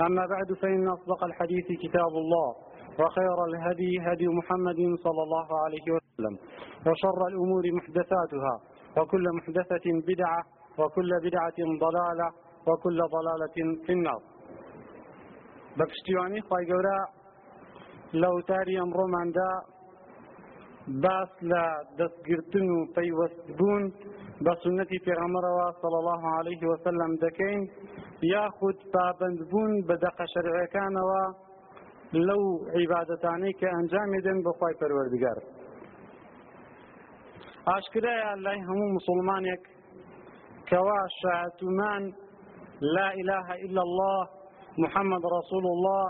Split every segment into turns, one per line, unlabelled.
أما بعد فإن أصدق الحديث كتاب الله وخير الهدي هدي محمد صلى الله عليه وسلم وشر الأمور محدثاتها وكل محدثة بدعة وكل بدعة ضلالة وكل ضلالة في النار. بەپشتیوانی خی گەورە لە وتاری ئەمڕۆماندا باس لە دەستگرتن و پەیوەستبوون بە سنەتی پێغەمەرەوە صلى الله عليه وسلم دەکەین. یاخود پابندبوون بە دەقە شەرعەکانەوە لەو عیبادەتانەی کە ئەنجامێدن بەخوای پەروەردگار. ئاشکرایە لای هەموو مسلمانێک کەوا شاعتومان لا إله إلا الله محمد رسول الله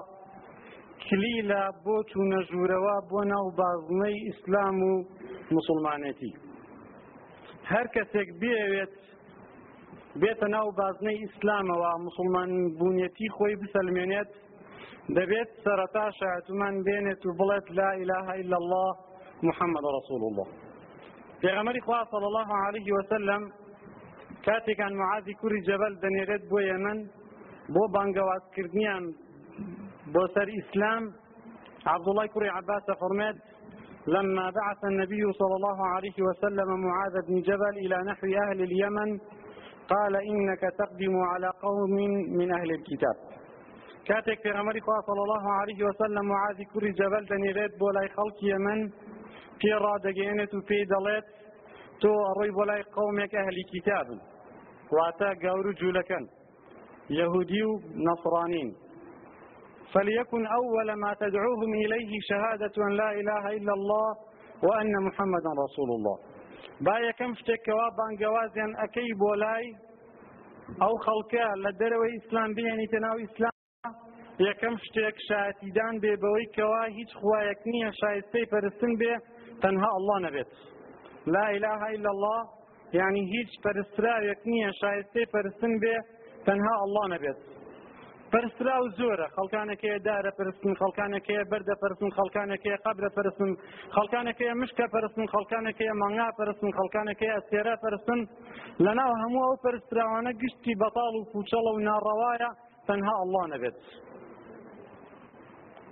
کلیلە بۆ چوونە ژوورەوە بۆ ناو بازنەی ئیسلام و مسلمانەتی هەر کەسێک بێوێت بێتە ناو بازنەی ئیسلامەوە مسلمان بوونیەتی خۆی بسەلمێنێت دەبێت سەرەتا شایەتمان بێنێت و بڵێت لا إله إلا الله محمد رسول الله. پێغەمەری خوا صلی الله عليه وسلم کاتێکان معازی کوری جەبەل دەنێرێت بۆ یەمەن بۆ بانگەوازکردنیان بۆ سەر ئیسلام عبد الله كري عباس فرمات لما بعث النبي صلى الله عليه وسلم معاذ بن جبل إلى نحو أهل اليمن قال إنك تقدم على قوم من أهل الكتاب. كاتك في غمر صلى الله عليه وسلم معاذ كري جبل دنيريت بولاي خلق يمن. في رادقينة في دلت. تو أروي بولاي قومك أهل كتاب واتا قاورو جولكن. يهودي نصرانين. فليكن أول ما تدعوهم إليه شهادة أن لا إله إلا الله وأن محمدا رسول الله. با یەکەم شتێک کەوا بانگەوازیان ئەەکەی بۆ لای ئەو خەڵکە لە دەرەوەی ئیسلام بێنیتە ناو ئیسلام. یەکەم شتێک شایەتیدان بێ بەوەی کەوا هیچ خوایەک نییە شایستەی پەرستن بێ تەنها ئەڵڵا نەبێت. لا إله إلا الله يعني هیچ پەرستراوێک نییە شایستەی پەرستن بێ تەنها ئەڵڵا نەبێت. پرسرا و زۆرە. خەڵکانێکەیە دارە پرستن خەڵکانێکەیە بەردە پرستن خەڵکانێکەیە قبرە پرستن خەڵکانێکەیە مشکە پرستن خەڵکانێکەیە مانگا پرستن خەڵکانێکەیە ئەسێرە پرستن. لەناو هەموو ئەو پرستراوانە گشتی بەتاڵ و پوچەڵە و ناڕەوایە تەنها ئەڵڵا نەبێت.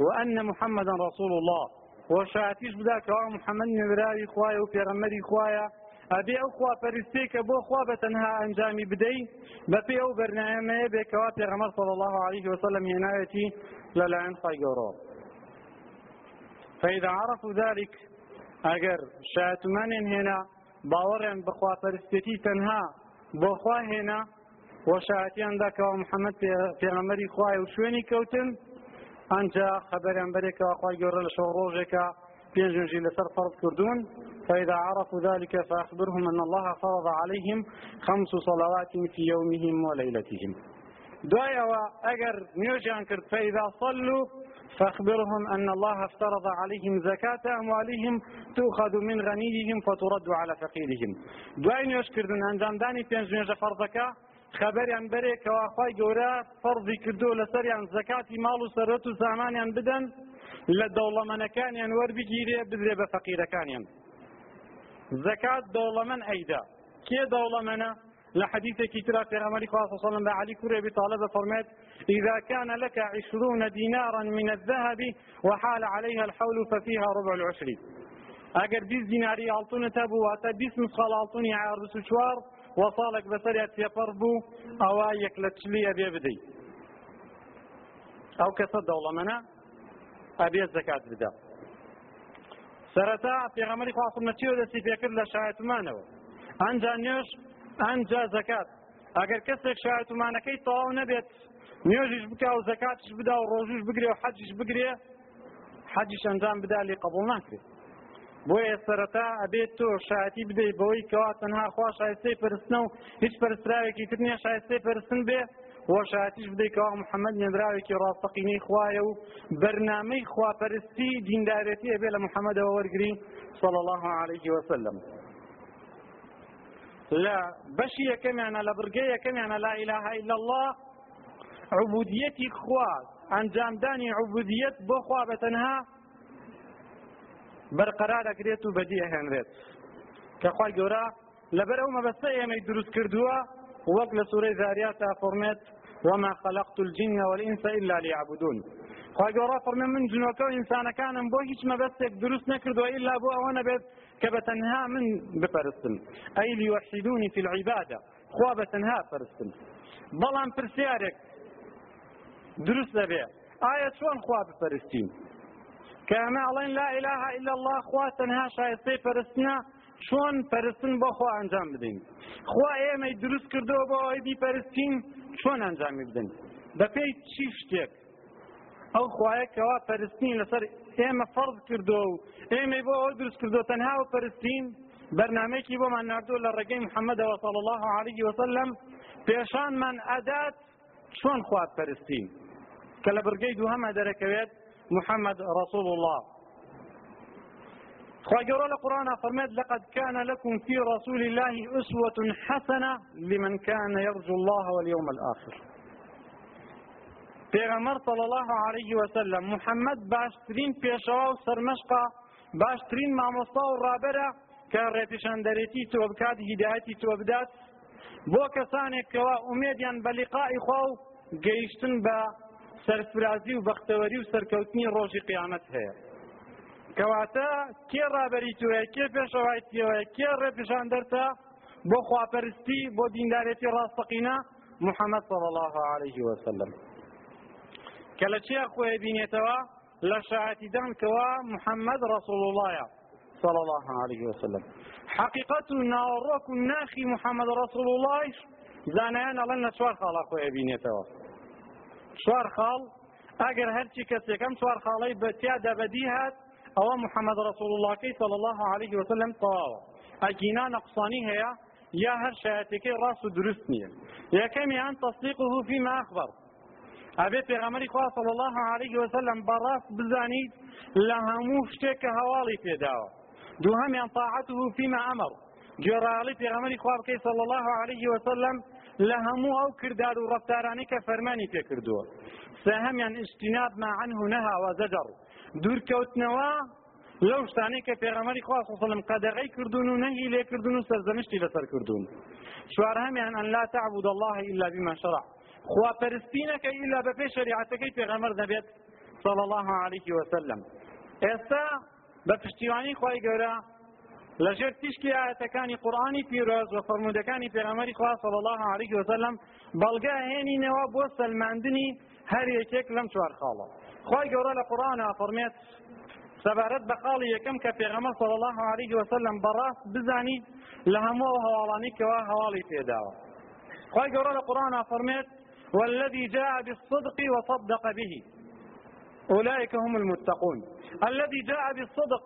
وأن محمدا رسول الله. وشاتيش بدا كوا محمد نبراوي خوايا وبيغمري خوايا ئەبێ ئەو خوا پەرستەی کە بۆ خوا بە تەنها ئەنجامی بدەی بەپێ ئەو بەرنامەیە بێکەوە پێغەمەر صلی الله عليه وسلم هێناوێتی لەلایەن خی گەورەوە فإذا عرفوا ذلك ئەگەر شایەتمانیان هێنا باوەڕیان بەخوا پەرستێتی تەنها بۆ خوا هێنا وەشایەتیاندا کەەوە محەممەد پێغەمەری خوای و شوێنی کەوتن ئەجا خەبەریان بەرێکەوە خی گەورە لە شەو ڕۆژێکە پێنجژی لەسەر فەرض کردوون. فإذا عرفوا ذلك فأخبرهم أن الله فرض عليهم خمس صلوات في يومهم وليلتهم. دعاء أجر نيوجان كرت. فإذا صلوا فأخبرهم أن الله افترض عليهم زكاة أموالهم تؤخذ من غنيهم فترد على فقيرهم. دعاء نيوش كردن. أنجام داني بينج نيوجا فرضك خبریان بەرێ کەواخوای گەورە فەرزی کردو لەسەریان زەکاتی ماڵ و سەرەت و سامانیان بدەن لە دەوڵەمەنەکانیان وەربگیرێ بدرێ بە فەقیرەکانیان زكاة دولمن أيدا كي دولمنا لحديث كترى في غمري صلى الله عليه وسلم كوري بطالب فرمات إذا كان لك عشرون دينارا من الذهب وحال عليها الحول ففيها ربع العشر. اگر بیست دیناری ئاڵتونە تەبوو واتە بیست مسخال ئاڵتونی عرض و چوار وەساڵێک بەسەریات تێپەڕ بوو ئەوە یەک لە چلی ئەبێ بدەی ئەو کەسە دەوڵەمەنە ئەبێ زەکات بدە سەرەتا پێغەمەری خواستم نەچیوە دەستی پێکرد لە شایەتمانەوە. ئەنجا نوێش ئەنجا زەکات. ئەگەر کەسێک شایەتمانەکەی تەواو نەبێت نوێژیش بکە و زەکاتش بدا و ڕۆژوش بگرێ و حەجیش بگرێ حەجیش ئەنجام بدا لێ قبول ناکرێت. بۆیە سەرەتا ئەبێت تۆ شایەتی بدەیت بەوەی کەوا تەنها خوا شایستەی پرستنە و هیچ پرستراوێکی تر نییە شایستەی پرستن بێ وەشاتیش بدەیتەوە محەممەد نێدراوێکی ڕاستەقینەی خوایە و بەرنامەی خواپەرستی دیندارەتی ئەبێ لە محەممەدەوە وەرگری صلى الله عليه وسلم لا بەشی یەکەمیانە لە بڕگەی یەکەمیانە لا إله إلا الله عبودیەتی خوا ئەنجامدانی عبودیەت بۆ خوا بەتەنها بەرقەرار ئەگرێت و بەدی ئەهێنرێت کە خوای گەورە لەبەر ئەو مەبەستە ئێمەی دروست کردووە وەک لە سوورەی زاریا تا فەرمێت وما خلقت الجن والإنس إلا ليعبدون. خواهي قرار فرمي من جنوكو إنسانا كان بو هيش مبستك دروس نكرد وإلا بو أوانا بيت كبتنها من بفرستن أي ليوحدوني في العبادة خوا بتنها فرستن بلان برسيارك دروس لبيع آية شوان خوا بفرستين كما أعلن لا إله إلا الله خوا تنها شايستي فرستنا چۆن پەرستن بۆ خوا ئەنجام بدەین؟ خوا ئێمەی دروست کردەوە بۆ ئەوەی بیپەرستین چۆن ئەنجامی بدەن بە پێی چی شتێک؟ ئەو خوایەکەوا پەرستین لەسەر ئێمە فەرض کردو و ئێمەی بۆ ئەو دروست کردو تەنها و پەرستین. بەرنمەیەکی بۆمان نردوو لە ڕێگەی محەممەدەوە صلی الله عليه وسلم پێشانمان ئەدات چۆن خوات پەرستین؟ کە لە بڕگەی دووهەمە دەرەکەوێت محمد رسول الله خواجر القرآن فرمت لقد كان لكم في رسول الله أسوة حسنة لمن كان يرجو الله واليوم الآخر. پیغمبر صلى الله عليه وسلم محمد باشترین پێشەوە و سەرمەشقا باشترین مامۆستا و ڕابەرە کە ڕێپیشاندەرێتی تۆ بکات هیدایەتی تۆ بدات بۆ کەسانێک کەوا ئومێدیان بە لیقائی خوا و گەیشتن بە سەرفرازی و بەختەوەری و سەرکەوتنی ڕۆژی قیامەت هەیە کەواتە کێ ڕابەری توە کێ پێشەوایەتیەوە کێ ڕێپیشان دەرتە بۆ خواپەرستی بۆ دیندارێتی ڕاستەقینە محەممەد صلى الله عليه وسلم کە لە چیا خۆی بینێتەوە؟ لە شاعتیدان کەوا محەممەد رسول اللهە صلى الله عليه وسلم حقيقة ناوڕۆک و ناخی محەممەد رسول الله زانایان ئەڵەن لە چوار خاڵا خۆی بینێتەوە. چوار خاڵ ئەگەر هەرچی کەسێکم چوار خاڵی بە تیادا بەدی هات ئەوە محەممەد رسول اللهکەی صلى الله عليه وسلم تەواوە ئەگینا نەقصانی هەیە یا هەر شایەتەکەی ڕاست و دروست نییە یەکەمیان تەصدیقه فيما أخبر. ئەبێ پێغەمەری خوا الله عليه وسلم بەڕاست بزانیت لە هەموو شتێک کە هەواڵی پێداوە دووهەمیان طاعته فيما أمر. گوێڕاڵی پێغەمەری خوا بکەی صلى الله عليه وسلم لە هەموو ئەو کردار و ڕفتارانی کە فەرمانی پێ اجتناب ما عنه نهى وزجر. دوورکەوتنەوە لەو شتانەی کە پێغەمەری خوا وسلم قەدەغەی کردوون و نەهی لێ کردوون و سەرزەنشتی لەسەر کردوون. چوارهەمیان ئەن لا تعبد الله إلا بما شرع. خوا پەرستینەکەی إلا بەپێ شریعەتەکەی پێغەمەر نەبێت صلى الله عليه وسلم. ئێستا بە پشتیوانی خوای گەورە لەژێر تیشکی ئاەتەکانی قورآانی پیرۆز و فەرمودەکانی پێغەمەری خوا صلى الله عليه وسلم بەڵگە هێنینەوە بۆ سەلماندنی هەر یەکێک لەم چوار خاڵە. خوای گەورە لە قورآن فەرمێت سەبارەت یەکەم کە پێغەمە صلى الله عليه وسلم بەڕاست بزانیت لە هەموو کەوا هەواڵی پێداوە. خوای گەورە لە قورآن فەرمێت والذي جاء بالصدق وصدق به. أولئك هم المتقون. الذي جاء بالصدق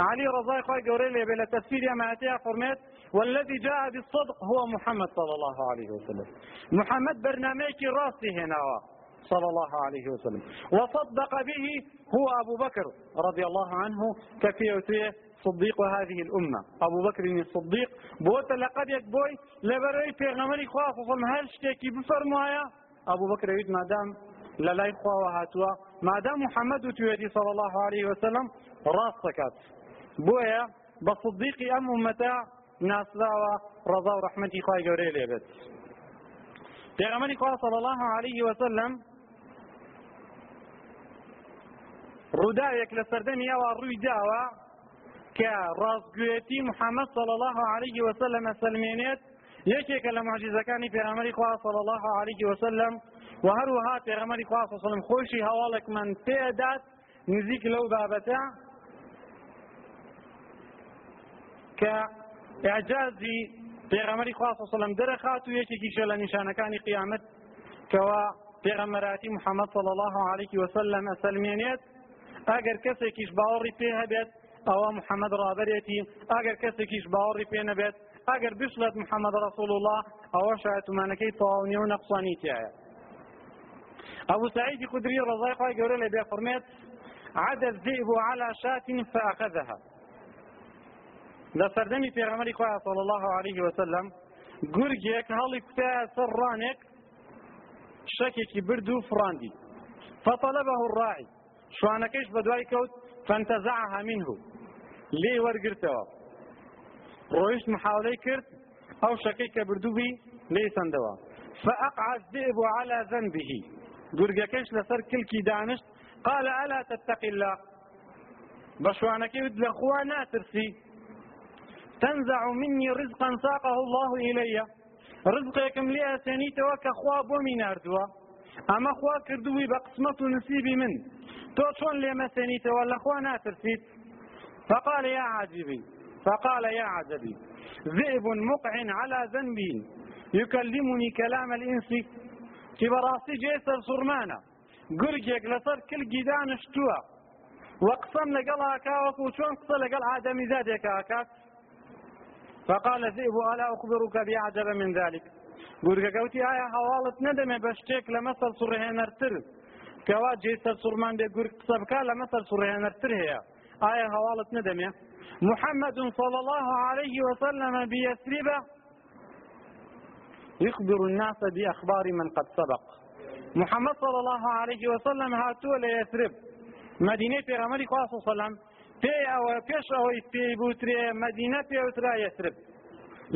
علي رضاي خوي قوري بلا تفسير يا ماتيا فرميت والذي جاء بالصدق هو محمد صلى الله عليه وسلم. محمد برنامج راسي هنا صلى الله عليه وسلم. وصدق به هو أبو بكر رضي الله عنه كفيوتيه صديق هذه الأمة. أبو بكر الصديق بوت لقد يكبوي لبري في غمري خواف وصل هل شتيكي بفرمايا أبو بكر يريد ما دام للاي خوا وهاتوا ما دام محمد تويدي صلى الله عليه وسلم راس سكات بويا بصديقي أم أمتا ناس داوى رضا ورحمتي خواهي قوري ليبت پیغمبر خوا صلى الله عليه وسلم ڕووداوێک لە سەردەمی ئەوە ڕووی داوە کە ڕاستگوێتی محەممەد صلى الله عليه وسلم سلمێنێت یەکێکە لە معجزەکانی پێغەمەری خوا صلى الله عليه وسلم و هەروەها پێغەمەری خوا وسلم خۆشی هەواڵێکمان پێدات نزیک لەو بابەتە کە ئاجازی پێغەمەری خوا وسلم دەرەخات و یەکێکیشە لە نیشانەکانی قیامەت کەوا پێغەمەراتی محەممەد صلى الله عليه وسلم ئەسەلمێنێت ئەگەر کەسێکیش باوەڕی پێ هەبێت ئەوە محەممەد ڕابەرێتی ئەگەر کەسێکیش باوەڕی پێ نەبێت ئەگەر بشڵێت محەممەد رسول الله ئەوە شایەتمانەکەی تەواونی و نەقصانی تایە أبو سعيد خدري رضي الله عنه يقول لي فرميت عاد الذئب على شاة فأخذها. لە سەردەمی پێغەمەری خۆیان صلی الله عليه وسلم گورگێک هەڵی کوتایە سەر ڕانێک شەکێکی برد و فڕاندی فطلبه الراعي شوانەکەش بە دوای کەوت فانتزعها منه. لێ وەرگرتەوە. ڕۆیشت محاولەی کرد ئەو شەکەی کە بردووبی لێ سندەوە. فأقع الذئب على ذنبه. گورگەکەش لەسەر کلکی دانشت قال ألا تتقي الله؟ بەشوانەکەی وت لە خوا ناترسی. تنزع مني رزقا ساقه الله إلي. رزقكم لي أسانيتوا كخوا بومي ناردوا أما خوا كردوي بقسمة نسيبي من. تو شون لي مسانيتوا لخوا ناترسيت فقال يا عجبي فقال يا عجبي ذئب مقع على ذنبي يكلمني كلام الإنس. كبراسي جيسر صرمانا قرقك لصر كل جدان اشتوى وقسم لقلها كاوك وشون قصة لقل آدمي ذاتك كاكاك فقال الذئب ألا أخبرك بأعجب من ذلك گورگە گەوتی ئایا هەواڵت نەدەمێ بە شتێک لە مەسەر سوڕهێنەرتر کەوا جێسەر سوورمان بێ گورگ قسە بکە لە مەسەر سوڕهێنەرتر هەیە ئایا هەواڵت نەدەمێ محمد صلى الله عليه وسلم بيثرب يخبر الناس بأخبار من قد سبق. محمد صلى الله عليه وسلم مدينة في غمر صلى الله عليه وسلم پێی ئەوە پێش ئەوەی پێی بوترێ مدینە پێوترا یەسرب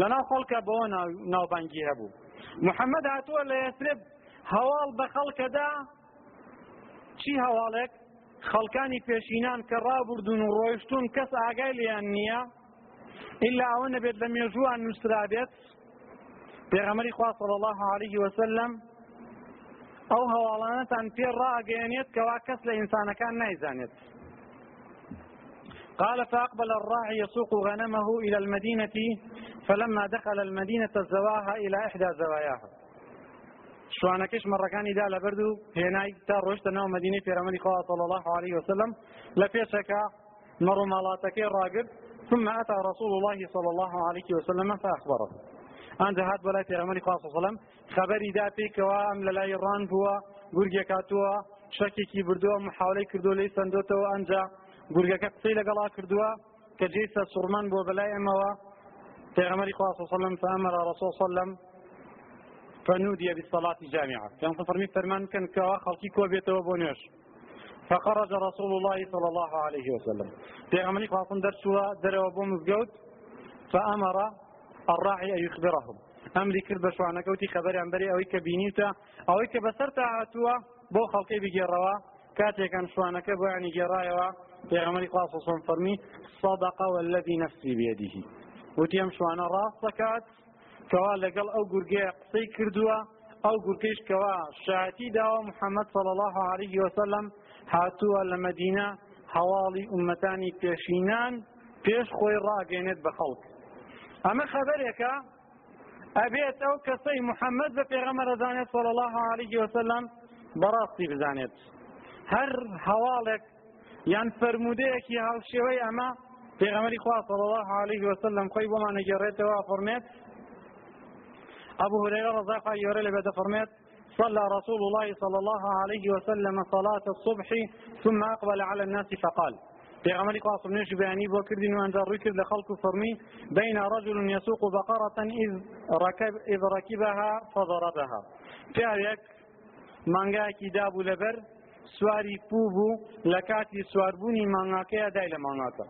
لەناو خەڵکە بۆ ناوبانگی هەبوو محەممەد هاتووە لە یەسرب هەواڵ بە خەڵکەدا چی هەواڵێک خەڵکانی پێشینان کە ڕابردون و ڕۆیشتون کەس ئاگای لیان نییە إلا ئەوە نەبێت لە مێژووان نووسرا بێت پێغەمەری خوا صلی الله عليه وسلم ئەو هەواڵانەتان پێ ڕاگەیەنێت کەوا کەس لە ئینسانەکان نایزانێت قال فأقبل الراعي يسوق غنمه إلى المدينة فلما دخل المدينة زواها إلى إحدى زواياها. شوانەکەش مەڕەکانی دا لە بەرد و هێنای تا ڕۆشتە ناو مدینی پێرەمەدی خوا صل الله عليه وسلم. لە پێشەکە مەڕوومەڵاتەکەی ڕاگرت ثم أتى رسول الله صلى الله عليه وسلم فأخبره. أن جهات بلا تيرمني خاصة صلى خبري داتي كوام للا يران بوا قرقيا كاتوا شكي كي بردوا محاولي كردوا لي سندوتوا أنجا قرقيا كقصي لقلا كردوا كجيسة سرمان بوا بلا يموا پیغمبر خاص صلى الله عليه وسلم فأمر رسول صلى الله عليه وسلم فنودي بالصلاة جامعة كان فرمي فرمان كان كوا خلقي كوا بيتوا بونيش فخرج رسول الله صلى الله عليه وسلم. في عملي خاصم درسوا دروا بوم مزجوت فأمر الراعي أن يخبرهم أمري كرد بشوانا كوتي خبري عن بري أويك بينيتا أويك بسرتا عتوا بو خلقي بجروا كاتي كان شوانا كبو يعني جرايوا في عملي خاصم فرمي صدق والذي نفسي بيده وتيم شوانا راس سكات کەوا لەگەڵ ئەو گورگەیە قسەی کردووە ئەو گورکەیش کەوا شاعتی داوە محەممەد صلى الله عليه وسلم هاتووە لە مدینە هەواڵی ئومەتانی پێشینان پێش خۆی ڕاگەێنێت بە خەڵک. ئەمە خەبەرێکە ئەبێت ئەو کەسەی محەممەد بە پێغەمە دەزانێت صلى الله عليه وسلم بەڕاستی بزانێت. هەر هەواڵێک یان فرمودەیەکی هەڵشێوەی ئەمە پێغەمەری خوا صلى الله عليه وسلم خۆی بۆمان نەگەڕێتەوە فەرمێت أبو هريرة رضي الله عنه لبدا فرميت صلى رسول الله صلى الله عليه وسلم صلاة الصبح ثم أقبل على الناس فقال. پیغمبر قاسم نش بیانی بو کردین و انجار لخلق فرمی. بین رجل يسوق بقرة إذ, ركب إذ ركبها فضربها. پیاوێک مانگایەکی دابوو لەبەر سواری پوبوو لە کاتی سواربوونی مانگاکەیە دای لە مانگاکە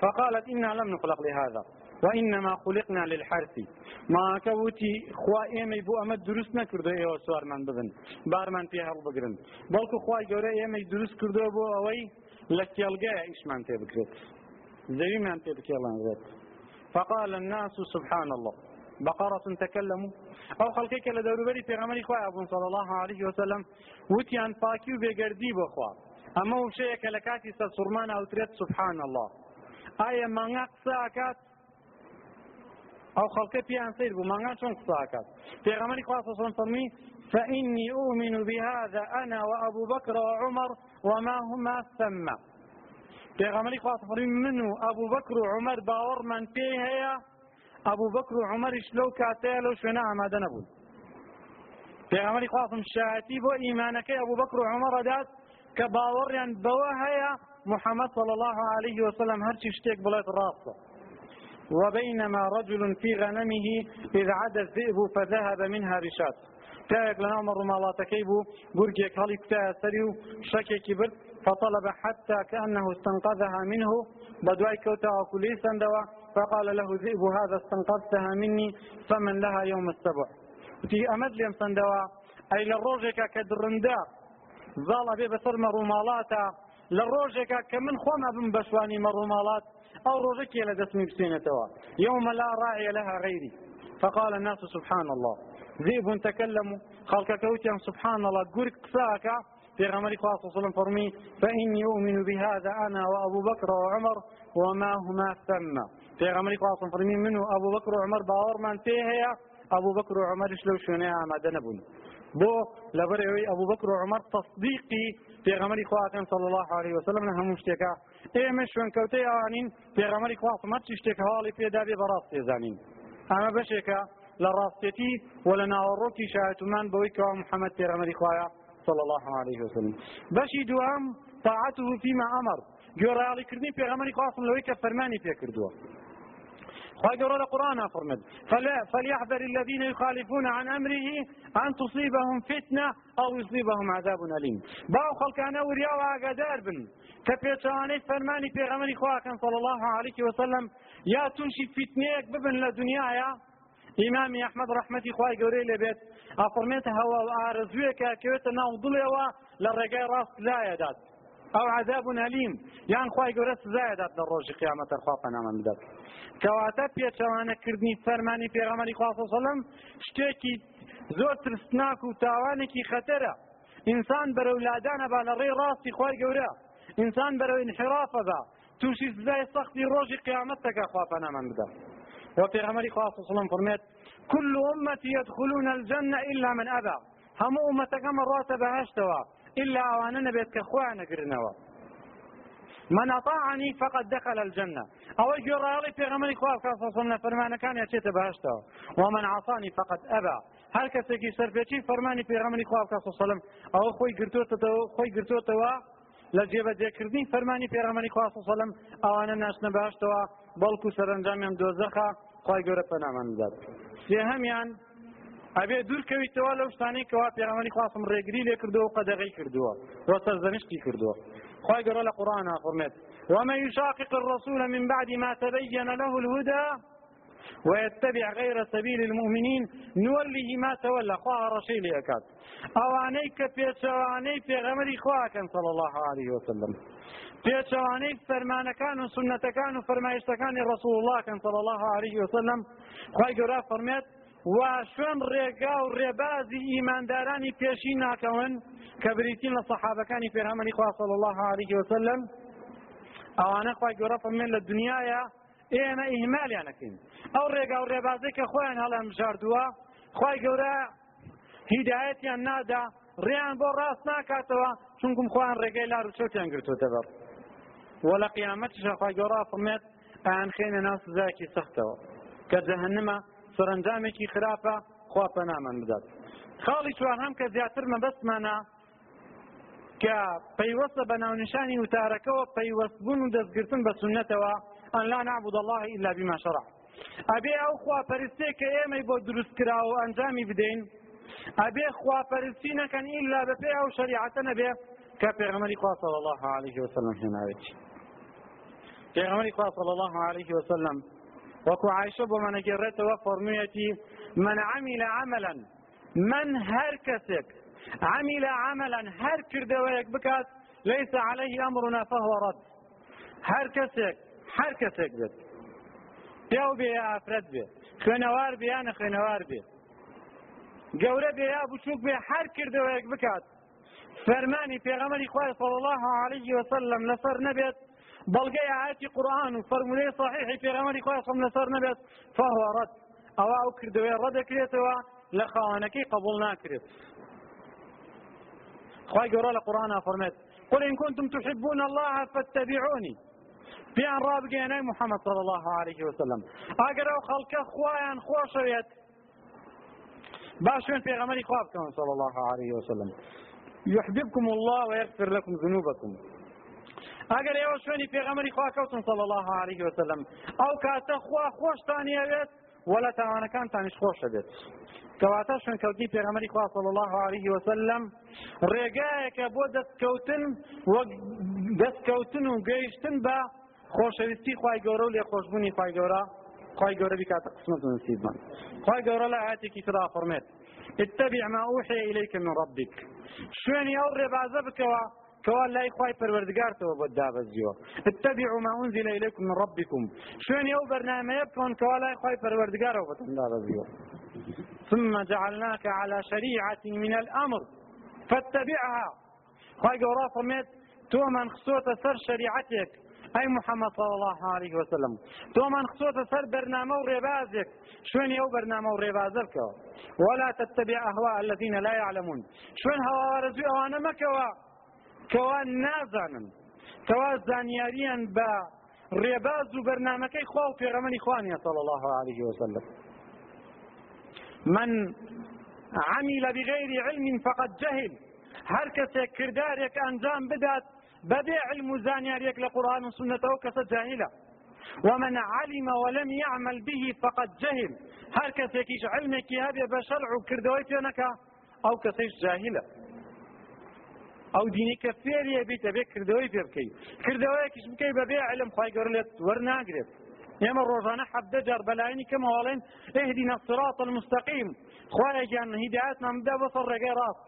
فقالت إنا لم نخلق لهذا وإنما خلقنا للحرث. ما كوتي خوا ئێمەی بۆ ئەمە دروست نەکردو ئێوە سوارمان ببن بارمان پێ هەڵبگرن بەڵکو خوای گەورە ئێمەی دروست کردو بۆ ئەوەی لە کێڵگەیە ئیشمان پێ بکرێت زەویمان پێ بکێڵانرێت فقال الناس سبحان الله. بقرة تكلموا. أو خلقك لدوربري في غمري خواه أبو صلى الله عليه وسلم. وتيان باكي وبيقردي بخوا أما وشيك لكاتي سرمان أو تريد سبحان الله. آية مانغاق ساكات ئەو خەڵکە پیان سیر بوو مانگان چۆن قساکات پێغەمەری خوا صلی فەرمی فإني أؤمن بهذا أنا وأبو بكر وعمر وما هما ثم پێغەمەری خوا فەرمی من و ئەبوو بەکر و عمر باوەڕمان پێ هەیە ئەبوو بەکر و عمەریش لەو کاتەیە لەو شوێنە ئامادە نەبوون پێغەمەری خواسم شایەتی بۆ ئیمانەکەی ئەبوو بەکر و محەممەد صلى الله عليه وسلم هەرچی شتێک بڵێت ڕاستە. وبينما رجل في غنمه إذ عاد الذئب فذهب منها رشات تاك لنا مر مالاتكي بو برجيك هلي كتا سريو شكي برد فطلب حتى كأنه استنقذها منه. بدواي كوتا وكلي سندوا فقال له ذئب هذا استنقذتها مني فمن لها يوم السبع. تي أمد ليم سندوا أي للروجك كدرندا ظل بي بسر مرومالاتا للروجك كمن خوما بن بشواني مرومالات أو رزكي لدسمي بسينتها يوم لا راعي لها غيري فقال الناس سبحان الله. ذئب تكلموا خلق كوتيا سبحان الله قرق ساكا في غمر خاص صلى فرمي فإني أؤمن بهذا أنا وأبو بكر وعمر وما هما ثم. في غمر خاص فرمي منه أبو بكر وعمر باور من فيها أبو بكر وعمر شلو شونها ما دنبون بۆ لەبەرەوەی ئەبوو بەکر و عمر تەصدیقی پێغەمەری خواکەن صلى الله عليه وسلم لە هەموو شتێکە. ئێمە شوێنکەوتەی ئەوانین پێغەمەری خواسم هەرچی شتێک هەواڵی پێدابێ بەڕاست تێزانین ئەمە بەشێکە لە ڕاستێتی و لە ناوەڕۆکی شایەتمان بەوەی کەوا محەممەد پێغەمەری خوایە صلى الله عليه وسلم. بەشی دوام طاعته فيما أمر گوێڕایاڵیکردنی پێغەمەری خواستم لەوەی کە فەرمانی پێکردووە خواهي قرآن القرآن فرمد فليحذر الذين يخالفون عن أمره أن تصيبهم فتنة أو يصيبهم عذاب أليم. باو خلقانا وريا وعقدار بن. كبيتواني فرماني في غمري خواكا صلى الله عليه وسلم يا تنشي فتنيك ببن لدنيا يا. إمامي أحمد رحمتي خواهي قوري لبيت أفرميت هوا وآرزويك كويت ناو ضليوا للرقاي راس لا يدات ئەو عذاب هەلیم یان خی گەورە سزایدات لە ڕۆژی قیامەتە خوا پەنامان بدات. کەواتە پێچەوانەکردنی فەرمانی پێغەمەری خواسەسەڵم شتێکی زۆر ترسناک و تاوانێکی خەتەرە. ئینسان بەرە ولادانە با لە ڕێی ڕاستی خی گەورە. ئینسان بەرەو انحرافە با. تووشی زای سەختی ڕۆژی قیامەتەکە خوا پەنامان بدات. وبيغمري خلاص وسلم فرميت كل أمتي يدخلون الجنة إلا من أبى. هم أمتك من رات بهشتوا إلا أوانا نبيت كخوانا قرنوا من أطاعني فقد دخل الجنة. أو جرالي في غمري خواب كاسوسنا فرمانا كان يشيت بهشتا ومن عصاني فقد أبى. هل كسكي سرفيتي فرماني في غمري خواب كاسوسنا أو خوي قرتوتوا خوي قرتوتوا لە جێبەجێکردنی فەرمانی پێغەمەری خواسەسەلم ئەوانە ناشنە باشتەوە بەڵکو سەرنجامیان دۆزەخە خی گەورە پەنامەندات سێهەمیان ئەبێ دوورکەویتەوە لەو شتانەی کەوا پێغەمەنی خواستم ڕێگری لێ کردووە قەدەغی کردووە وە سەرزەنشتی کردووە خی گەۆ لە قورآن فەرمێت ومن يشاقق الرسول من بعد ما تبين له الهدى ويتبع غير سبيل المؤمنين نوله ما تولى خواه رشي لأكاد اواني كبيتشواني في غمري خواكا صلى الله عليه وسلم پێچەوانەی فەرمانەکان و سنەتەکان و فەرمایشتەکانی ڕسول الله کەن صلى الله عليه وسلم خی گەورە فەرمێت و شوێن ڕێگا و ڕێبازی ئیماندارانی پێشی ناکەون کە بریتین لە سەحابەکانی پێرهەمەنی خوا صلى الله عليه وسلم ئەوانە خی گەورە فەرمێن لە دنیاە ئێمە ئیهمالیانەکەین. ئەو ڕێگا و ڕێبازەی کە خۆیان هەڵام ژاردووە خی گەورە هیدایەتیان نادا ڕیان بۆ ڕاست ناکاتەوە چونکم خۆیان ڕێگەی لار و چوتیان گرتوتە بەر وە لە قیامەتیش خی گەۆڕا فڵمێت ئەیان خێنە ناو سزایەکی سەختەوە کە جەهنمە سەرنجامێکی خراپە خوا پەنامان بدات. خاڵی چوار هەم کە زیاتر مەبەستمانە کە پەیوەستە بە ناونیشانی وتارەکەەوە پەیوەستبوون و دەستگرتن بە سنەتەوە ئەن لا نعبد الله إلا بما شرع. ئەبێ ئەو خواپەرستێ کە ئێمەی بۆ دروست کراوە ئەنجامی بدەین ئەبێ خواپەرستی نەکەن ئیلا بەپێ ئەو شریعەتە نەبێ کە پێغەمەری خوا صلی الله عليه وسلم هێناوێتی پێغەمەری خوا صلی الله عليه وسلم وەکو عایشە بۆ منەگەڕێتەوە فەرموویەتی من عمل عملا من هەر کەسێک عمل عملا هەر کردەوەیەک ليس عليه أمرنا فهو رد. هەر کەسێک هەر کەسێک بێت پیا بێ یا ئافرەت بێ خوێنەوار بێ یانە خوێنەوار بێ گەورە بێ یا بچووک بێ هەر کردەوەیەک بکات فەرمانی پێغەمەری خوای صلی الله عليه وسلم لەسەر نەبێت بەڵگەی ئاەتی قورآن و فەرمولەی صحیحی پێغەمەری خوای صلی لەسەر نەبێت فهو رد. ئەو کردوێ ڕەدەکرێتەوە لە خاوەنەکەی قبول ناکرێت خی گەۆرە لە قورآن فەرمێت قل إن كنتم تحبون الله فاتبعوني پیان ڕابگەێنەی محەممەد صلى الله عليه وسلم ئەگەر ئەو خەڵکە خوایان خۆشەوێت با شوێن پێغەمەری خوا بکەون صلى الله عليه وسلم يحببكم الله ويغفر لكم ذنوبكم ئەگەر ئێوە شوێنی پێغەمەری خوا کەوتن صلى الله عليه وسلم ئەو کاتە خوا خۆشتانیەوێت ولا تاوانەکانتانیش خۆشە بێت کەواتە شوێنکەوتی پێغەمەری خوا صلى الله عليه وسلم ڕێگایەکە بۆ دەستکەوتن وەک دەستکەوتن و گەیشتن بە خۆشەویستی خی گەورە و لێ خۆشببوونی خی گەورە خی گەورە بیکاتە قسمت نسیبمان. خی گەورە لە ئاەتێکی ترا فڕمێت اتبع ما أوحي إليك من ربك. شوێنی ئەو ڕێبازە بکەوە کەوا لای خی پەروەردگارتەوە بۆ دابەزیەوە اتبعوا ما أنزل إليكم من ربكم. شوێنی ئەو بەرنامەیە بکەن کەوا لای خی پەروەردگارەوە بۆتەن دابەزیەوە ثم جعلناك على شريعة من الأمر. فاتبعها. خی گەورە فەرمێت تۆ من خسۆتە سەر شریعەتێک أي محمد صلى الله عليه وسلم. تو من خصوص سر برنامه وربازك شوين يو برنامه وربازك ولا تتبع أهواء الذين لا يعلمون. شوين هوا ورزي أوانا مكوا كوا نازانا كوا زانياريا با ڕێباز و بەرنمەکەی خوا و پێغەمەنی خوانیە صلى الله عليه وسلم. من عمل بغير علم فقد جهل. هر کەسێک کردارێک ئەنجام بدات بەبێ علم و زانیاریەک لە قورآن و سنەتەوە کەسە جاهلە ومن علم ولم يعمل به فقد جهل. هر کەسێکیش علمێکی هەبێ بە شەرع و کردەوەی پێ نەکا ئەو کەسەیش جاهلە ئەو دینی کە فێریە بیتە بێ کردەوەی پێ بکەیت کردەوەیەکیش بکەی بەبێ علم خی گەور لێت وەرناگرێت. ئێمە ڕۆژانە حەبدە جار بەلایانی کەمەوەڵێن اهدنا الصراط المستقيم. خوایەکیان هیدایەتمان بدە بۆ سەر ڕێگەی ڕاست.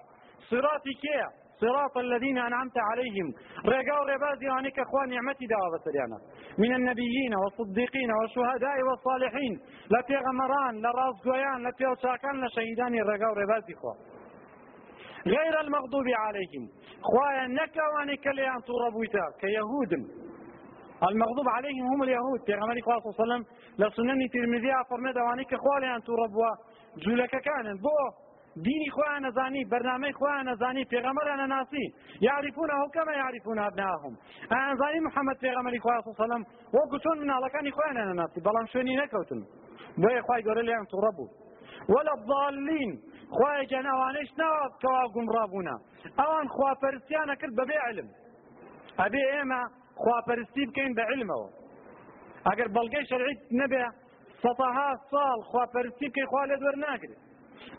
صراطی کێیە؟ صراط الذين أنعمت عليهم. رقاو ربازي وانك أخوان نعمتي دعوة بسريانا من النبيين والصديقين والشهداء والصالحين. لا غمران لا راس قويان لا شاكان لا شهيدان رقاو ربازي خوا. غير المغضوب عليهم خوايا نكا وانك ليان تربويتا كيهود المغضوب عليهم هم اليهود. في غمري صلى الله عليه وسلم لسنن ترمذي فرمي دواني كخوالي أن تربوا جولك كان بو ديني خوان نزاني برنامج خوان نزاني في غمر أنا ناسي يعرفونه كما يعرفون أبنائهم أنا زاني محمد في غمري صلى الله عليه وسلم وقتون من الله كان خوان أنا ناسي بلام شوني نكوتن جان ئەوانەش ناوات کەوا گومڕابوونا ئەوان خواپەرستیانە کرد بەبێ علم. ئەبێ ئێمە خواپەرستی بکەین بە علمەوە. ئەگەر بەڵگەی شەرعیت نەبێ سەتەها ساڵ خواپەرستی بکەی خوا لێ دوەرناگرێت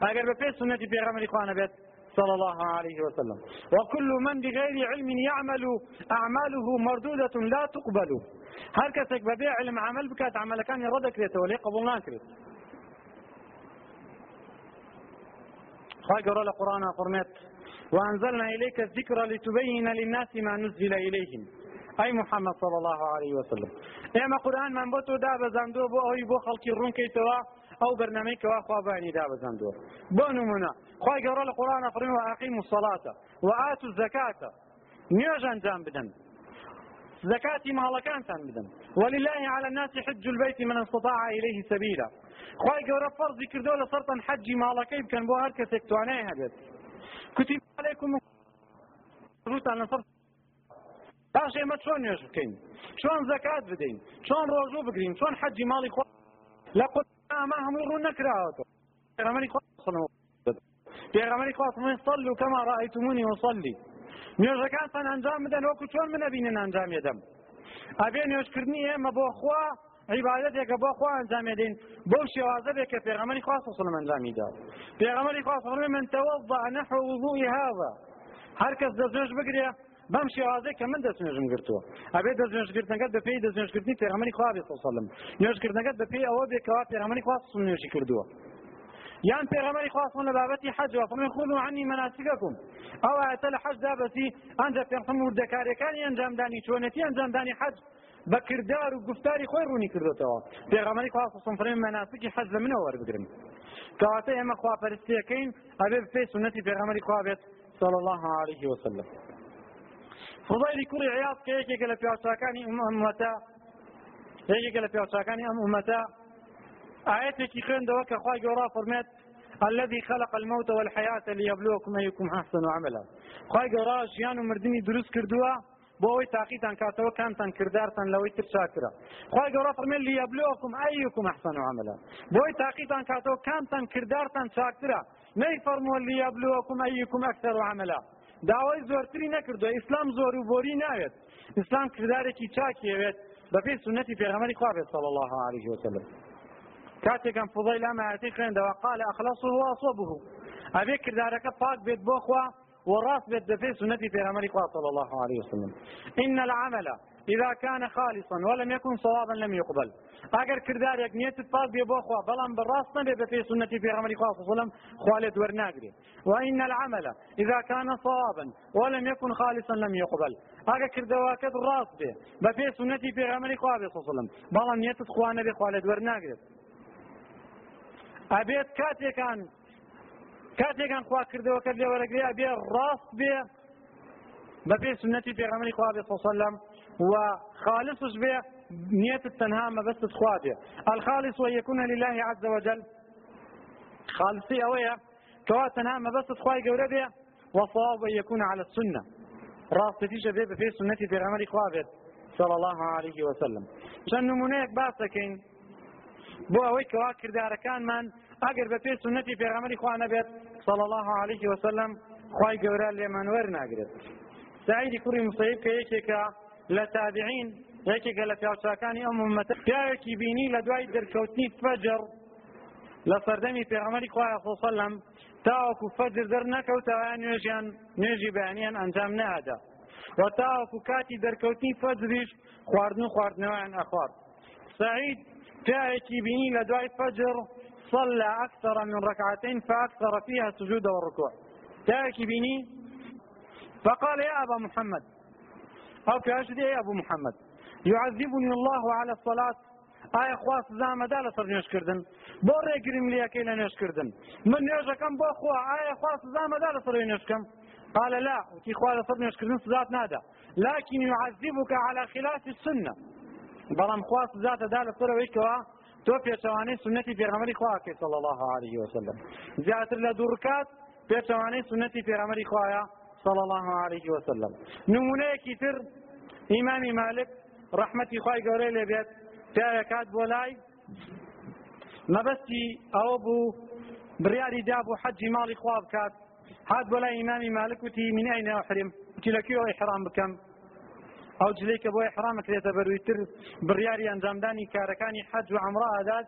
ئەگەر بە پێی سنەتی پێغەمبەری خوا نەبێت صلى الله عليه وسلم وكل من بغير علم يعمل أعماله مردودة لا تقبل. هر کەسێک بەبێ علم عمل بکات عملەکانی ڕەدەکرێتەوە لێ قبول ناکرێت. قرأ القرآن فرمت وأنزلنا إليك الذكر لتبين للناس ما نزل إليهم. أي محمد صلى الله عليه وسلم. إما قرآن من بوتو دا بزندو بو أوي بو خلقي الرون كيتوا أو برنامج كوا خواباني دا بزندو. بو نمونا. خواهي قرأ القرآن فرمت وأقيموا الصلاة وآتوا الزكاة. نيوجان جان بدن. زكاة مالكان تان بدن ولله على الناس حج البيت من استطاع إليه سبيلا. خواهي قورا فرضي كردو لصرطا حج مالكي بكن بو هر كسك توانيه هدت كتب عليكم روتا نصرط باش ئێمە چۆن نوێژ بکەین؟ چۆن زکات بدەین؟ چۆن ڕۆژوو بگرین؟ چۆن حەجی ماڵی خۆ لە قوت ئاما هەموو ڕوو نەکراوەوە پێغەمەری خۆ پێغەمەری خواستمە سەل و کەما ڕائیتمونی وسەلی نوێژەکانتان ئەنجام بدەن وەکو چۆن من ئەبینن ئەنجام دەم ئەبێ نوێژکردنی ئێمە بۆ خوا عیبادەتێکە بۆ خوا ئەنجامێ دەین بەو شێوازە بێت کە پێغەمەری خوا سڵم ئەنجامی دا. پێغەمەری خوا سڵم من تەوەضع نحو وضوء هذا. هەر کەس دەستنوێژ بگرێ بەم شێوازەی کە من دەستنوێژم گرتووە. ئەبێ دەستنوێژگرتنەکەت بە پێی دەستنوێژکردنی پێغەمەری خوا بێ سڵم نوێژکردنەکەت بە پێی ئەوە بێکەوە پێغەمەری خوا سڵم نوێژی کردووە. یان پێغەمەری خواستن لە بابەتی حەج وفرمي خذوا عني مناسككم ئەو ئاەتە لە حەج دابەتی ئەنجە پێغەم وردەکاریەکانی ئەنجامدانی چۆنەتی ئەنجامدانی حەج بە کردار و گفتاری خۆی ڕوونی کردوتەوە پێغەمەری خواستن فرێن مەناسکی حەج لە منەوە وەربگرن کەواتە ئێمە خواپەرستیەکەین ئەبێ پێی سنەتی پێغەمەری خوا بێت صلى الله عليه وسلم. فضيل كوري عياض كيكي لە پیاوچاکانی ئەمەتا یەکێکە لە پیاوچاکانی ئەم ئومەتا ئاەتێکی خوێندەوە کە خوای گەورا فەرمێت الذي خلق الموت والحياة ليبلوكم أيكم أحسن عملا. خواهي گەورا ژیان و مردنی دروست کردووە بۆ ئەوەی تاقیتان کاتەوە کامتان کردارتان لەوەی تر چاکرا خی گەورە فەرمێن لیەبلوکم ئەیکم ئەحسن عملا. بۆی تاقیتان کاتەوە کامتان کردارتان چاکرا نەی فەرمۆ لیەبلوکم ئەیکم ئەکثر عملا. داوای زۆرتری نەکردو ئیسلام زۆر و بۆری ناوێت. ئیسلام کردارێکی چاکیەوێت بەپێی سنەتی پێغەمەری خوابێت صلى الله عليه وسلم. كاتێکم فضیل ئەمە ئاەتی خوێندەوە. قال أخلصه وأصوبه ئەبێ کردارەکە پاک بێت بۆ خوا وراس بالدفي سنتي في عمل صلى الله عليه وسلم. إن العمل إذا كان خالصا ولم يكن صوابا لم يقبل. أجر كردار يك نيت تطاق بيبوخوا بلان بالراس نبي في عمل صلى الله عليه وسلم خالد ورناقري وإن العمل إذا كان صوابا ولم يكن خالصا لم يقبل. أجر كردواك الراس به بفي سنتي في الله عليه وسلم بلان نيت تخوانا بخالد ورناقري كاتي كان کاتێکان خوا کردەوە کە لێوەرەگرێ بێ ڕاست بێ بە پێ سنەتی پێغەمەری خوا بێ سەلەم و خالصش بێ نيتت تنها ما بس تخواتي الخالص ويكون لله عز وجل. خالصي أويا كوا تنها ما بس تخواي قوربيا وصواب يكون على السنة. راس تفيش بيه في سنة في غمر خوابت صلى الله عليه وسلم. شن نمونيك باسكين؟ بۆ ئەوەی کەوا کردارەکانمان ئەگەر بە پێ سنەتی پێغەمەری خوا نەبێت صلى الله عليه وسلم خوای گەورە لێمان وەرناگرێت. سعیدی کوڕی مسەیب کە یەکێکە لە تابعین یەکێکە لە پیاوچاکانی ئەم ئومەتە پیاوێکی بینی لە دوای دەرکەوتنی فەجر لە سەردەمی پێغەمەری خوایە سەلەم تاوەکو فەجر دەر نەکەوتەوە نوێژیان نوێژی بەیانیان ئەنجام نەهادا و تاوەکو کاتی دەرکەوتنی فەجریش خواردن و خواردنەوەیان ئەخوارد. سعید بینی لە دوای فەجر صلى أكثر من ركعتين فأكثر فيها السجود والركوع. تاكي بني فقال يا أبا محمد. أو كأشد يا أبو محمد. يعذبني الله على الصلاة. ئایا خواست زامەدا لەسەر نوێشکردن بۆ ڕێگریم لیەکەی لە نوێشکردن من نوێژەکەم بۆ خوا ئایا خواست زامەدا لەسەر نوێشکەم قال لا. وتي خوال صدني وشكرن سزات نادا لكن يعذبك على خلاف السنة. بەڵام خوا سزا دەدا لە سەرەوەی کەوا تۆ پێچەوانەی سنەتی پێغەمەری خواکەی صلى الله عليه وسلم زیاتر لە دوورکات پێچەوانەی سنەتی پێغەمەری خوایە صلى الله عليه وسلم نمونەیەکی تر ئیمامی مالک ڕەحمەتی خوای گەورەی لێبێت پیاوێ کات بۆ لای. مەبەستی ئەوە بوو بڕیاری دا بوو حەجی ماڵی خوا بکات هات بۆ لای ئیمامی مالک وتی من ئەین ئەحرم وتی لەکوێ ئیحرام بکەم؟ ئەو جلەی کە بۆ ئحرامەکرێتە بەرویتر بڕیاری ئەنجامدانی کارەکانی حەج و عمرا ئادات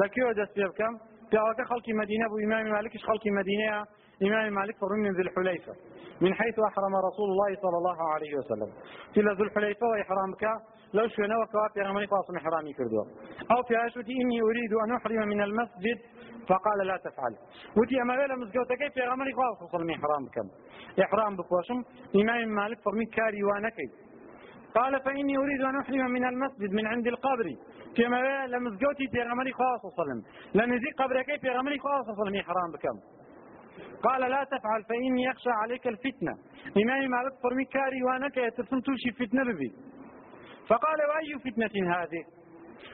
لەکوێوە دەست پێ بکەم پیاوەکە خەڵکی مدینە بوو ئیمامی مالکش خەڵکی مدینەیە إمام مالك فرم من ذي الحليفة. من حيث أحرم رسول الله صلى الله عليه وسلم. في ذو الحليفة وإحرامك لو شونا وكواب يا غمري قاصم إحرامي كردوا أو في عاشوتي إني أريد أن أحرم من المسجد فقال لا تفعل. وتي أما بلا مزقوتا كيف يا غمري قاصم إحرامك إحرام بكوشم إمام مالك فرمي كاري وانكي قال فإني أريد أن أحرم من المسجد من عند القبر. كما لمزقوتي غمري خاص وسلم. لنزي قبر كيف في غمري خاص وسلم إحرام بكم. قال لا تفعل فإني أخشى عليك الفتنة. إمامي مالك فرمي كاري وانك يترسم توشي فتنة ببي. فقال وأي فتنة هذه؟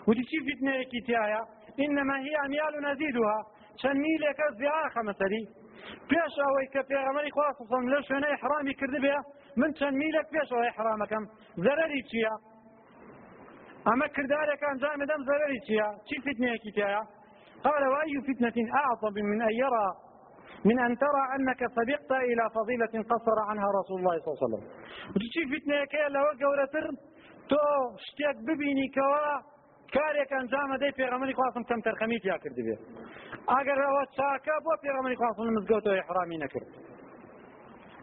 وتشي فتنة كتايا إنما هي أميال نزيدها. شن ميلك الزياخة مثلي پێش ئەوەی کە پێغەمەری خواسم لە شوێنە حرامی کردبێ من چەند میلك پێش ئەوەی حرامەکەم زەرری چییە؟ ئەمە کردارێکان جامدەم زەرری چییە؟ چی فتنەیەکی تایە؟ قال وأي فتنة أعظم من أن يرى من أن ترى أنك سبقت إلى فضيلة قصر عنها رسول الله صلى الله عليه وسلم وتشي فتنة كي لو قولتر تو شتێک ببینی کەەوە کارێک ئەنجامە دەی پێغەمەری خواستم کەم تەرخەمیت یا کردی بێ ئەگەر ئەوە چاکە بۆ پێغەمەری خواستم مزگەوتەوە حرامی نەکرد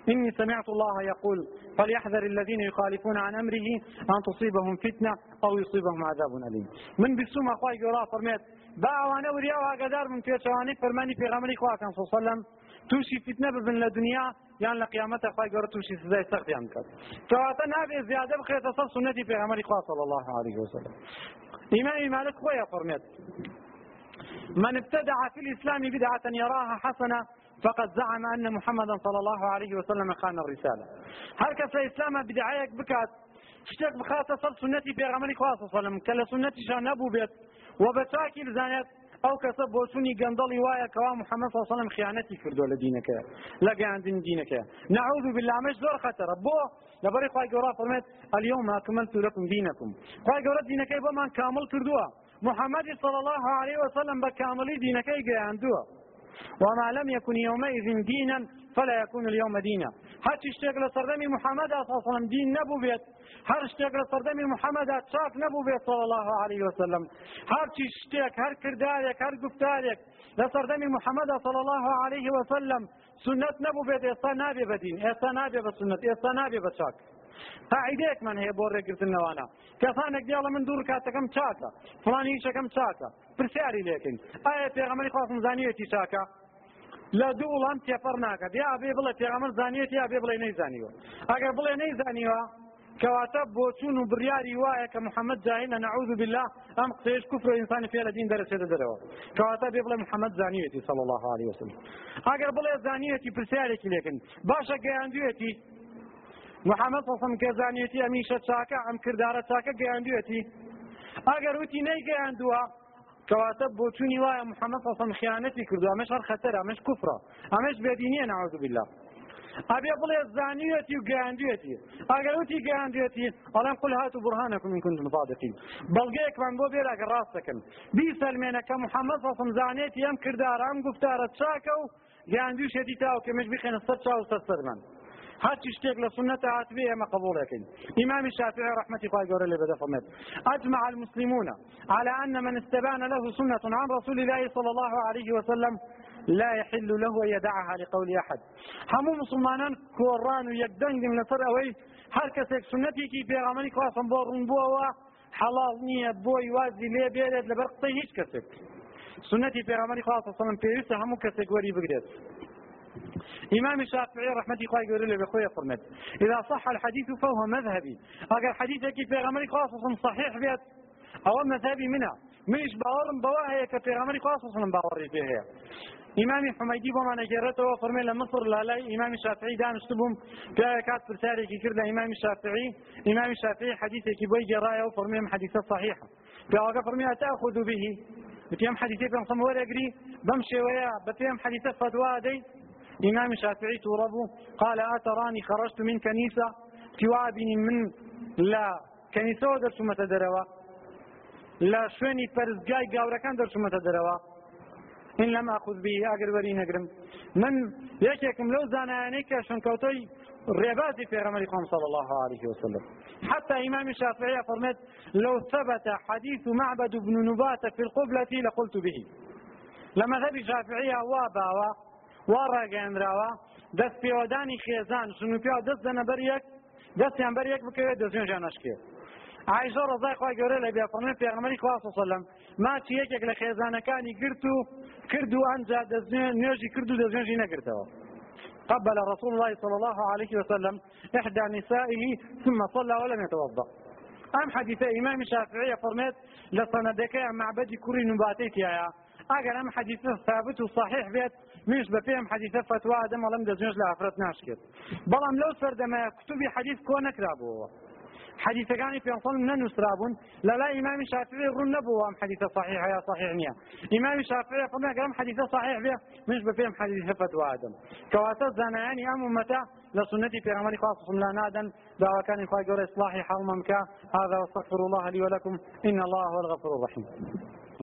إني سمعت الله يقول فليحذر الذين يخالفون عن أمره أن تصيبهم فتنة أو يصيبهم عذاب أليم. من بسوم أخوي جورا فرميت باوانە وریا واگەدار من پێچوانی فەرمانی پێغەمەری خواکەن صلی الله تووشی فتنە ببن لە دنیا یان لە قیامەتە خی گەورە تووشی سزای سەختیان کرد کەواتە نابێ زیادە بخێتە سەر سنەتی پێغەمەری خوا صلی الله عليه وسلم. إمام مالك خويا فرميت من ابتدع في الإسلام بدعة يراها حسنة فقد زعم أن محمدا صلى الله عليه وسلم خان الرسالة. هل كسا إسلام بدعيك بكات؟ شتێک بخاتە سەر سنەتی پێغەمەری خوا سەلم کە لە سنەتیشان نەبوو بێت و بە چاکی بزانێت ئەو کەسە بۆ چوونی گەندەڵی وایە کەوا محەممەد سەڵم خیانەتی کردو لە دینەکە لە گەیاندن دینەکە نعوذ بالله زۆر خەتەرە بۆ لەبەری خی گەورا فەرمێت اليوم أكملت لكم دينكم. خی گەورە دینەکەی بۆمان کامل کردووە محەممەد صلى الله عليه وسلم بە کاملی دینەکەی گەیاندووە وما لم يكن يومئذ دينا فلا يكون اليوم دينا. اشتاق لسردمي محمد صلى الله عليه وسلم دين نبو بيت هر اشتاق لسردمي محمد شاك نبو بيت صلى الله عليه وسلم؟ هر چی اشتاق هر کردارك هر گفتارك لسردمي محمد صلى الله عليه وسلم نابي بدين استا نابي بسنت استا نابي بشاك. قاعدەیەک من هەیە بۆ ڕێگرتنەوەوانە کەسانێک دیاڵە من دوور کاتەکەم چاکە. فلانی شەکەم چاکە. پرسیاری لێکن. ئایا پێغەمەری خواستم زانیەتی چاکە؟ لە دوو وڵام تێپەر ناکات یا بێ بڵێ پێغەمەر زانیێت یا بێ بڵێ نەیزانیوە. ئەگەر بڵێ نەیزانیوە کەواتە بۆچون و بڕیاری وایە کە محەممەد جاهینە نعوذ بالله ئەم قسەیش کوفر و ئینسانی فێ لە دین دەرەچێتە دەرەوە. کەواتە بێ بڵێ محەممەد زانیەتی صلی الله عليه وسلم. ئەگەر بڵێ زانیەتی پرسیارێکی لێکن. باشە گەیاندوێتی محەممەد سەسم کە زانیەتی ئەمیشە چاکە ئەم کردارە چاکە گەیاندوێتی. ئەگەر وتی نەیگەیاندووە کەواتە بۆچوونی وایە محەممەد سەسم خیانەتی کردو ئەمەش هەر خەتەر ئەمەش کوفرە. ئەمەش بێدینیە نعوذ بالله ئەبێ بڵێ زانیوێتی و گەیاندوێتی. ئەگەروتی گەیاندوێتی ئەڵێم قل هات و برهانەکم من كنتم صادقين بەڵگەیەکمان بۆ بێر ئەگەر ڕاستەکەن بیسەلمێنە کە محەممەد سەسم زانێتی ئەم کردارە ئەم گفتارە چاکە و گەیاندوشێتی تاو کە مش بخێنە سەر چاو سەر سەرمان. هاتي اشتيق لسنة عاتبية ما قبول لكن إمام الشافعي رحمة الله قول اللي بدأ فمت أجمع المسلمون على أن من استبان له سنة عن رسول الله صلى الله عليه وسلم لا يحل له أن يدعها لقول أحد. همو مسلمانان كوران يقدن من نصر أوي هر سنتي كي بيغماني كواسم بورن بوا حلال نية بوي وازي ليه بيرد لبرقطي هيش كسك سنتي بيغماني كواسم صلى الله عليه وسلم همو كسك وري بقريت إمام الشافعي رحمة الله يقول له بخويا فرمت إذا صح الحديث فهو مذهبي أقل حديثك في غمري خاصة صحيح بيت أو مذهبي منها مش باورم بواهي كفي غمري خاصة باوري فيها. ئیمامی حمەدی بۆمان نەگەێڕێتەوە فەرمێ لە مصر لە لای ئیمامی شافعی دانیشت بووم پیاوێ کات پرسیارێکی کرد لە ئیمامی شافعی ئیمامی شافعی حەدیثێکی بۆی گێڕایەوە فەرمێم حەدیثە صحیحە پیاوەکە فەرمی ئەتاخذ به بتيام حديثي في مصم ورقري بمشي ويا بتيام حديثة فتوى دي إمام الشافعي توربو قال أتراني خرجت من كنيسة توابني من لا كنيسة ودرسو متدروا لا شوێنی پەرزگای گاورەکان دەرچوومەتە دەرەوە إن لم أخذ به أقر وري نقرم. من يكيكم لو زانانيك شنكوتي ريبازي في غمر صلى الله عليه وسلم. حتى إمام الشافعي فرمت لو ثبت حديث معبد بن نبات في القبلة لقلت به. لما ذهب الشافعية واباوا وراقان راوا دەست پێوەدانی خێزان شنو پیا دەست دەنە بەریەک دەستیان بەریەک بکەوێت دەستێن ژانشکێت عیشە ڕزای خخوای گەورە لە بێفەرمێ پێغمەری خواست سەلم ماچی یەکێک لە خێزانەکانی گرت و کرد و ئەنج نوێژی کرد و دەستێنژی نەگرتەوە. قبل رسول الله صلى الله عليه وسلم إحدى نسائه ثم صلى ولم يتوضأ. أم حديث إمام الشافعي فرميت لسندك معبدي كوري نباتيتي يا أجل أم حديث ثابت وصحيح بفهم حديث فتوى دم ولم دزنج لأفرت ناشكت بلام لو سرد ما كتبي حديث كونك رابوه حديثەکانی پێڵم نەنووسرابوون لە لای ئیمامی شافعی ڕوون نەبوو ئەم صحیح یا صحیح نییە. ئیمامی شافعی فڵمە گەرم حدیثە صحیح بێ مش بە پێم حدیثە فتوادم کەواتە زانایانی ئەم ومەتە لە سنەتی پێغەمبەری خوا صلی لا نادن داواکانی خوای گەورە اصلاحی حەڵمەم کە هذا واستغفر الله لي ولكم إن الله هو الغفور الرحيم.